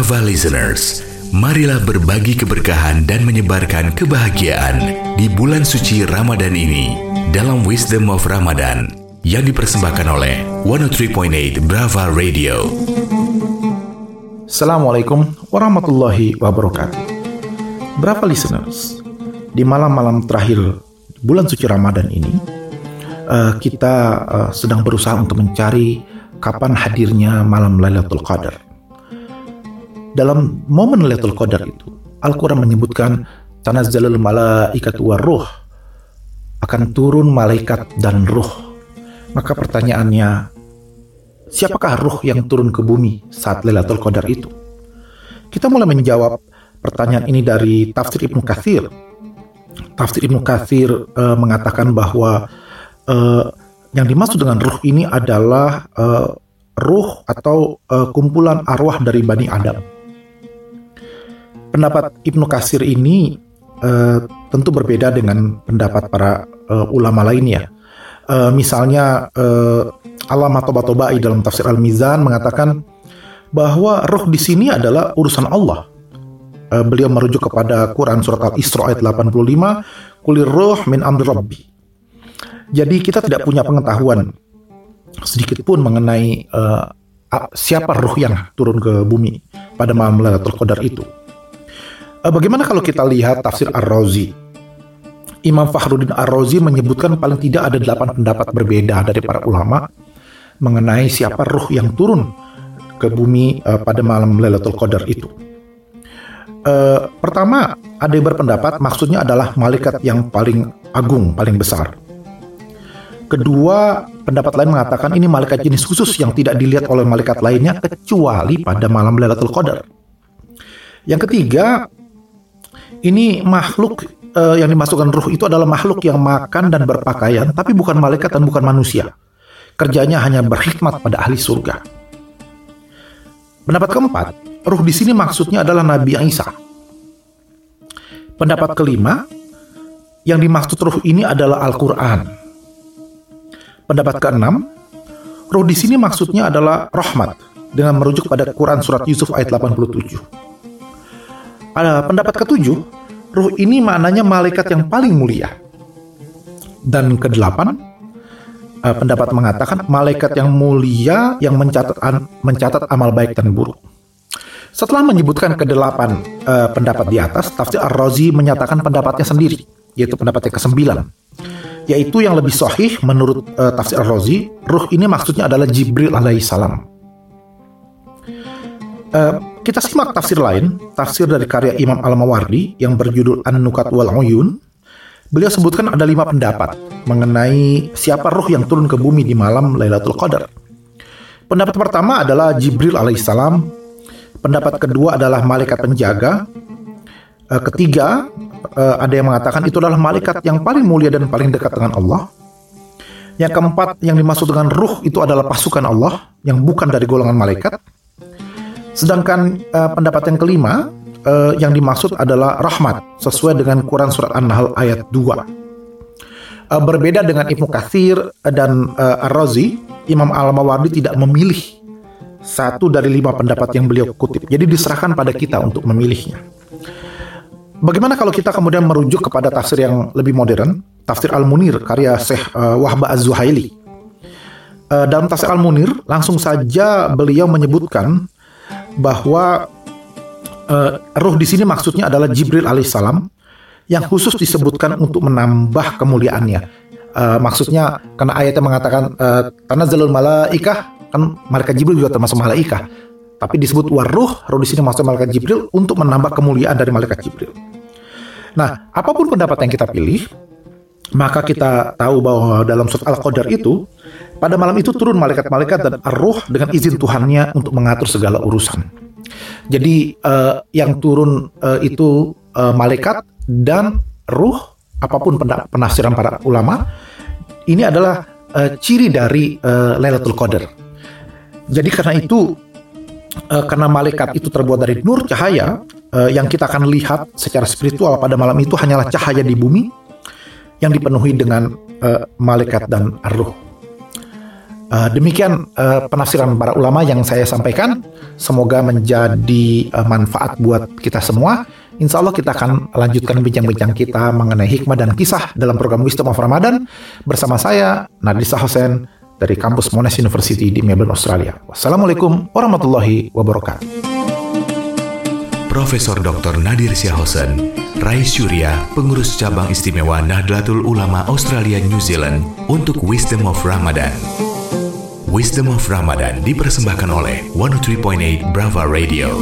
Brava listeners, marilah berbagi keberkahan dan menyebarkan kebahagiaan di bulan suci Ramadan ini dalam Wisdom of Ramadan yang dipersembahkan oleh 103.8 Brava Radio. Assalamualaikum warahmatullahi wabarakatuh. Brava listeners, di malam-malam terakhir bulan suci Ramadan ini, uh, kita uh, sedang berusaha untuk mencari kapan hadirnya malam Lailatul Qadar. Dalam momen Lailatul Qadar itu, Al-Quran menyebutkan tanazzalul malaikatu ruh akan turun malaikat dan ruh. Maka pertanyaannya, siapakah ruh yang turun ke bumi saat Lailatul Qadar itu? Kita mulai menjawab pertanyaan ini dari tafsir Ibnu Katsir. Tafsir Ibnu Katsir uh, mengatakan bahwa uh, yang dimaksud dengan ruh ini adalah uh, ruh atau uh, kumpulan arwah dari Bani Adam. Pendapat Ibnu Kasir ini uh, tentu berbeda dengan pendapat para uh, ulama lainnya. Uh, misalnya uh, Alamah Toba-Tobai dalam tafsir Al-Mizan mengatakan bahwa ruh di sini adalah urusan Allah. Uh, beliau merujuk kepada Quran surat Al-Isra ayat 85, "Kulir ruh min amri rabbi." Jadi kita tidak punya pengetahuan sedikit pun mengenai uh, siapa ruh yang turun ke bumi pada malam Lailatul Qadar itu. Uh, bagaimana kalau kita lihat tafsir Ar-Razi? Imam Fakhruddin Ar-Razi menyebutkan paling tidak ada delapan pendapat berbeda dari para ulama mengenai siapa ruh yang turun ke bumi uh, pada malam Lailatul Qadar itu. Uh, pertama, ada yang berpendapat maksudnya adalah malaikat yang paling agung, paling besar. Kedua, pendapat lain mengatakan ini malaikat jenis khusus yang tidak dilihat oleh malaikat lainnya kecuali pada malam Lailatul Qadar. Yang ketiga, ini makhluk uh, yang dimasukkan ruh itu adalah makhluk yang makan dan berpakaian, tapi bukan malaikat dan bukan manusia. Kerjanya hanya berkhidmat pada ahli surga. Pendapat keempat, ruh di sini maksudnya adalah Nabi Isa. Pendapat kelima, yang dimaksud ruh ini adalah Al-Quran. Pendapat keenam, roh di sini maksudnya adalah rahmat dengan merujuk pada Quran surat Yusuf ayat 87. Ada pendapat ketujuh, roh ini maknanya malaikat yang paling mulia. Dan kedelapan, uh, pendapat mengatakan malaikat yang mulia yang mencatat mencatat amal baik dan buruk. Setelah menyebutkan kedelapan uh, pendapat di atas, tafsir Ar-Razi menyatakan pendapatnya sendiri, yaitu pendapat yang kesembilan yaitu yang lebih sahih menurut uh, tafsir Ar-Razi, ruh ini maksudnya adalah Jibril alaihissalam. Uh, kita simak tafsir lain, tafsir dari karya Imam Al-Mawardi yang berjudul An-Nukat wal Uyun. Beliau sebutkan ada lima pendapat mengenai siapa ruh yang turun ke bumi di malam Lailatul Qadar. Pendapat pertama adalah Jibril alaihissalam. Pendapat kedua adalah malaikat penjaga. Uh, ketiga, uh, ada yang mengatakan itu adalah malaikat yang paling mulia dan paling dekat dengan Allah. Yang keempat, yang dimaksud dengan ruh itu adalah pasukan Allah yang bukan dari golongan malaikat. Sedangkan uh, pendapat yang kelima, uh, yang dimaksud adalah rahmat sesuai dengan Quran surat An-Nahl ayat 2. Uh, berbeda dengan Ibnu Katsir dan uh, Ar-Razi, Imam Al-Mawardi tidak memilih satu dari lima pendapat yang beliau kutip. Jadi diserahkan pada kita untuk memilihnya. Bagaimana kalau kita kemudian merujuk kepada tafsir yang lebih modern, tafsir Al-Munir karya Syekh uh, Wahba Az-Zuhaili. Uh, dalam tafsir Al-Munir langsung saja beliau menyebutkan bahwa uh, ruh di sini maksudnya adalah Jibril alaihissalam yang khusus disebutkan untuk menambah kemuliaannya. Uh, maksudnya karena ayatnya mengatakan uh, tanazzalul malaikah kan malaikat Jibril juga termasuk malaikah tapi disebut waruh, roh di sini maksud malaikat Jibril untuk menambah kemuliaan dari malaikat Jibril. Nah, apa pun pendapat yang kita pilih, maka kita tahu bahwa dalam surat Al-Qadar itu, pada malam itu turun malaikat-malaikat dan roh dengan izin Tuhannya untuk mengatur segala urusan. Jadi uh, yang turun uh, itu uh, malaikat dan ruh, apa pun penafsiran para ulama, ini adalah uh, ciri dari uh, Lailatul Qadar. Jadi karena itu uh, karena malaikat itu terbuat dari nur cahaya uh, yang kita akan lihat secara spiritual pada malam itu hanyalah cahaya di bumi yang dipenuhi dengan uh, malaikat dan ruh. Uh, demikian uh, penafsiran para ulama yang saya sampaikan. Semoga menjadi uh, manfaat buat kita semua. Insya Allah kita akan lanjutkan bincang-bincang kita mengenai hikmah dan kisah dalam program Wisdom of Ramadan bersama saya Nadisa Hosen dari kampus Monash University di Melbourne, Australia. Wassalamualaikum warahmatullahi wabarakatuh. Profesor Dr. Nadir Syahosen, Rais Surya, pengurus cabang istimewa Nahdlatul Ulama Australia New Zealand untuk Wisdom of Ramadan. Wisdom of Ramadan dipersembahkan oleh 103.8 Brava Radio.